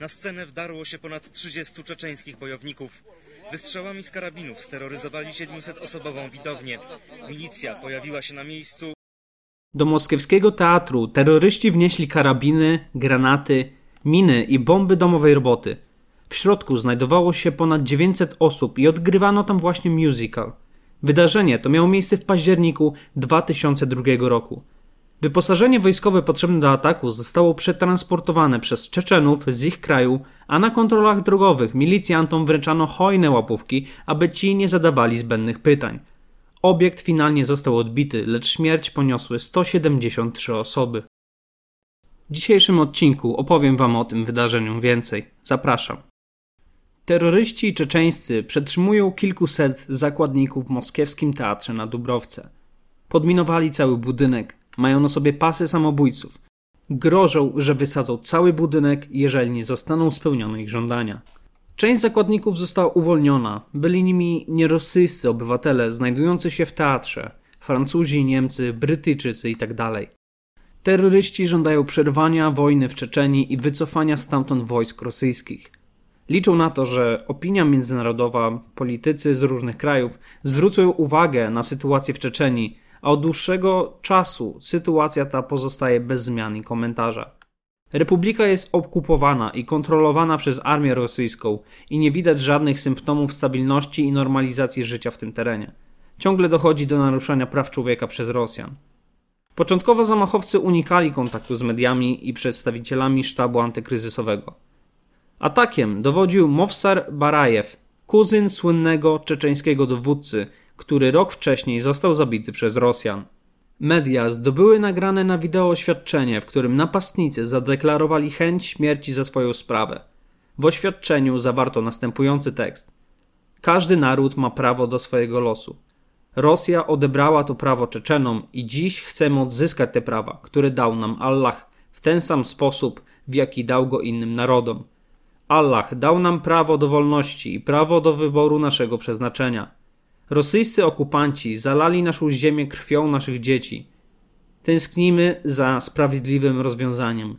Na scenę wdarło się ponad 30 czeczeńskich bojowników. Wystrzałami z karabinów steroryzowali 700-osobową widownię. Milicja pojawiła się na miejscu. Do moskiewskiego teatru terroryści wnieśli karabiny, granaty, miny i bomby domowej roboty. W środku znajdowało się ponad 900 osób i odgrywano tam właśnie musical. Wydarzenie to miało miejsce w październiku 2002 roku. Wyposażenie wojskowe potrzebne do ataku zostało przetransportowane przez Czeczenów z ich kraju, a na kontrolach drogowych milicjantom wręczano hojne łapówki, aby ci nie zadawali zbędnych pytań. Obiekt finalnie został odbity, lecz śmierć poniosły 173 osoby. W dzisiejszym odcinku opowiem Wam o tym wydarzeniu więcej. Zapraszam. Terroryści czeczeńscy przetrzymują kilkuset zakładników w moskiewskim teatrze na Dubrowce. Podminowali cały budynek, mają na sobie pasy samobójców. Grożą, że wysadzą cały budynek, jeżeli nie zostaną spełnione ich żądania. Część zakładników została uwolniona. Byli nimi nierosyjscy obywatele znajdujący się w teatrze. Francuzi, Niemcy, Brytyjczycy itd. Terroryści żądają przerwania wojny w Czeczenii i wycofania stamtąd wojsk rosyjskich. Liczą na to, że opinia międzynarodowa, politycy z różnych krajów zwrócą uwagę na sytuację w Czeczenii, a od dłuższego czasu sytuacja ta pozostaje bez zmian i komentarza. Republika jest okupowana i kontrolowana przez armię rosyjską i nie widać żadnych symptomów stabilności i normalizacji życia w tym terenie. Ciągle dochodzi do naruszania praw człowieka przez Rosjan. Początkowo zamachowcy unikali kontaktu z mediami i przedstawicielami sztabu antykryzysowego. Atakiem dowodził Mowsar Barajew, kuzyn słynnego czeczeńskiego dowódcy, który rok wcześniej został zabity przez Rosjan. Media zdobyły nagrane na wideo oświadczenie, w którym napastnicy zadeklarowali chęć śmierci za swoją sprawę. W oświadczeniu zawarto następujący tekst: Każdy naród ma prawo do swojego losu. Rosja odebrała to prawo Czeczenom i dziś chcemy odzyskać te prawa, które dał nam Allah w ten sam sposób, w jaki dał go innym narodom. Allah dał nam prawo do wolności i prawo do wyboru naszego przeznaczenia. Rosyjscy okupanci zalali naszą ziemię krwią naszych dzieci. Tęsknimy za sprawiedliwym rozwiązaniem.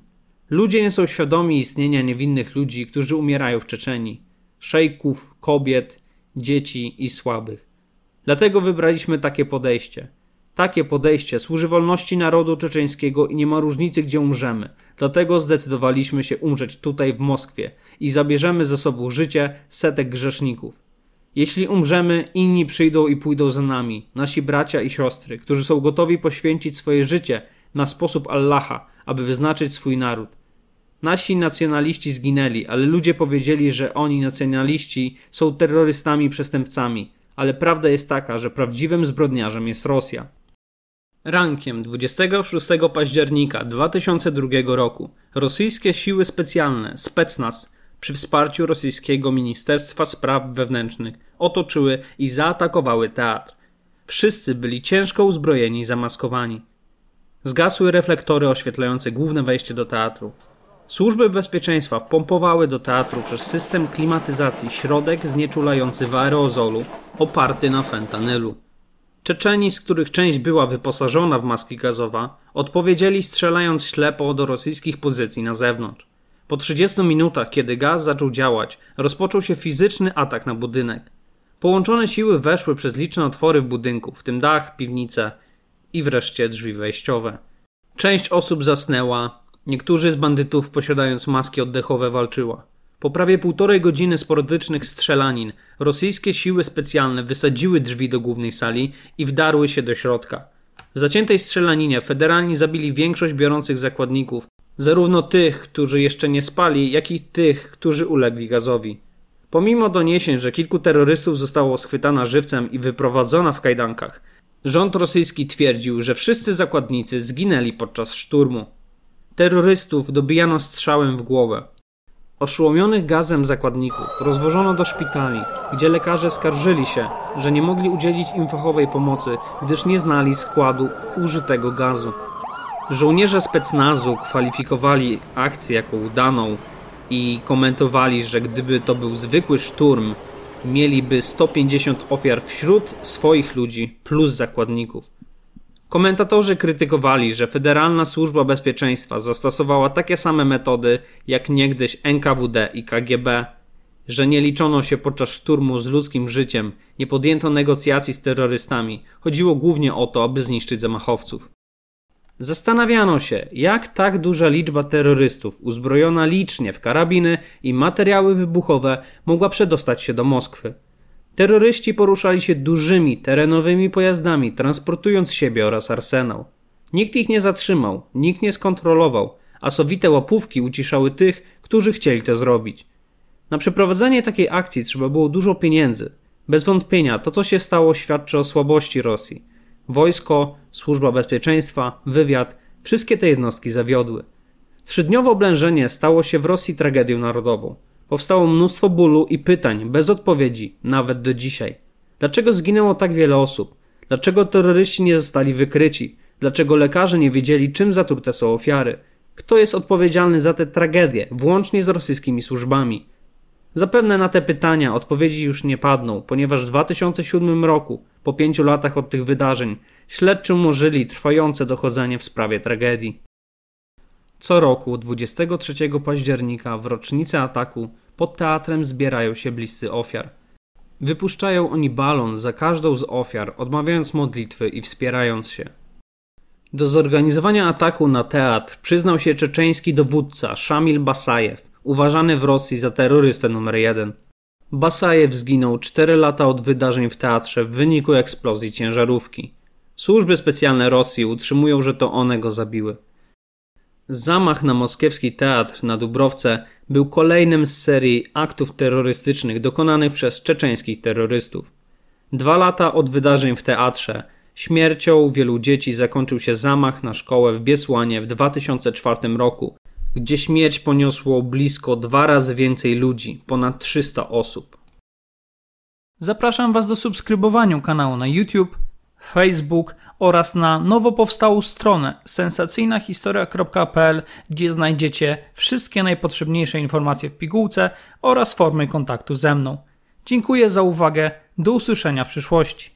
Ludzie nie są świadomi istnienia niewinnych ludzi, którzy umierają w Czeczenii szejków, kobiet, dzieci i słabych. Dlatego wybraliśmy takie podejście. Takie podejście służy wolności narodu czeczeńskiego i nie ma różnicy, gdzie umrzemy. Dlatego zdecydowaliśmy się umrzeć tutaj w Moskwie i zabierzemy ze sobą życie setek grzeszników. Jeśli umrzemy, inni przyjdą i pójdą za nami, nasi bracia i siostry, którzy są gotowi poświęcić swoje życie na sposób Allaha, aby wyznaczyć swój naród. Nasi nacjonaliści zginęli, ale ludzie powiedzieli, że oni, nacjonaliści, są terrorystami i przestępcami, ale prawda jest taka, że prawdziwym zbrodniarzem jest Rosja. Rankiem 26 października 2002 roku rosyjskie siły specjalne, Specnaz, przy wsparciu rosyjskiego Ministerstwa Spraw Wewnętrznych otoczyły i zaatakowały teatr. Wszyscy byli ciężko uzbrojeni i zamaskowani. Zgasły reflektory oświetlające główne wejście do teatru. Służby bezpieczeństwa wpompowały do teatru przez system klimatyzacji środek znieczulający w aerozolu oparty na fentanylu. Czeczeni, z których część była wyposażona w maski gazowe, odpowiedzieli strzelając ślepo do rosyjskich pozycji na zewnątrz. Po 30 minutach, kiedy gaz zaczął działać, rozpoczął się fizyczny atak na budynek. Połączone siły weszły przez liczne otwory w budynku, w tym dach, piwnice i wreszcie drzwi wejściowe. Część osób zasnęła, niektórzy z bandytów posiadając maski oddechowe walczyła. Po prawie półtorej godziny sporadycznych strzelanin, rosyjskie siły specjalne wysadziły drzwi do głównej sali i wdarły się do środka. W zaciętej strzelaninie federalni zabili większość biorących zakładników, zarówno tych, którzy jeszcze nie spali, jak i tych, którzy ulegli gazowi. Pomimo doniesień, że kilku terrorystów zostało schwytana żywcem i wyprowadzona w kajdankach, rząd rosyjski twierdził, że wszyscy zakładnicy zginęli podczas szturmu. Terrorystów dobijano strzałem w głowę. Oszołomionych gazem zakładników rozwożono do szpitali, gdzie lekarze skarżyli się, że nie mogli udzielić im fachowej pomocy, gdyż nie znali składu użytego gazu. Żołnierze specnazu kwalifikowali akcję jako udaną i komentowali, że gdyby to był zwykły szturm, mieliby 150 ofiar wśród swoich ludzi plus zakładników. Komentatorzy krytykowali, że Federalna Służba Bezpieczeństwa zastosowała takie same metody jak niegdyś NKWD i KGB, że nie liczono się podczas szturmu z ludzkim życiem, nie podjęto negocjacji z terrorystami. Chodziło głównie o to, aby zniszczyć zamachowców. Zastanawiano się, jak tak duża liczba terrorystów, uzbrojona licznie w karabiny i materiały wybuchowe, mogła przedostać się do Moskwy. Terroryści poruszali się dużymi, terenowymi pojazdami, transportując siebie oraz arsenał. Nikt ich nie zatrzymał, nikt nie skontrolował, a sowite łapówki uciszały tych, którzy chcieli to zrobić. Na przeprowadzenie takiej akcji trzeba było dużo pieniędzy. Bez wątpienia to, co się stało, świadczy o słabości Rosji. Wojsko, służba bezpieczeństwa, wywiad wszystkie te jednostki zawiodły. Trzydniowe oblężenie stało się w Rosji tragedią narodową. Powstało mnóstwo bólu i pytań bez odpowiedzi, nawet do dzisiaj. Dlaczego zginęło tak wiele osób? Dlaczego terroryści nie zostali wykryci? Dlaczego lekarze nie wiedzieli, czym zatrute są ofiary? Kto jest odpowiedzialny za tę tragedię, włącznie z rosyjskimi służbami? Zapewne na te pytania odpowiedzi już nie padną, ponieważ w 2007 roku, po pięciu latach od tych wydarzeń, śledczy umorzyli trwające dochodzenie w sprawie tragedii. Co roku 23 października w rocznicę ataku pod teatrem zbierają się bliscy ofiar. Wypuszczają oni balon za każdą z ofiar, odmawiając modlitwy i wspierając się. Do zorganizowania ataku na teatr przyznał się czeczeński dowódca Szamil Basajew, uważany w Rosji za terrorystę numer jeden. Basajew zginął 4 lata od wydarzeń w teatrze w wyniku eksplozji ciężarówki. Służby specjalne Rosji utrzymują, że to one go zabiły. Zamach na moskiewski teatr na Dubrowce był kolejnym z serii aktów terrorystycznych dokonanych przez czeczeńskich terrorystów. Dwa lata od wydarzeń w teatrze śmiercią wielu dzieci zakończył się zamach na szkołę w Biesłanie w 2004 roku, gdzie śmierć poniosło blisko dwa razy więcej ludzi, ponad 300 osób. Zapraszam Was do subskrybowania kanału na YouTube, Facebook oraz na nowo powstałą stronę sensacyjnahistoria.pl, gdzie znajdziecie wszystkie najpotrzebniejsze informacje w pigułce oraz formy kontaktu ze mną. Dziękuję za uwagę, do usłyszenia w przyszłości.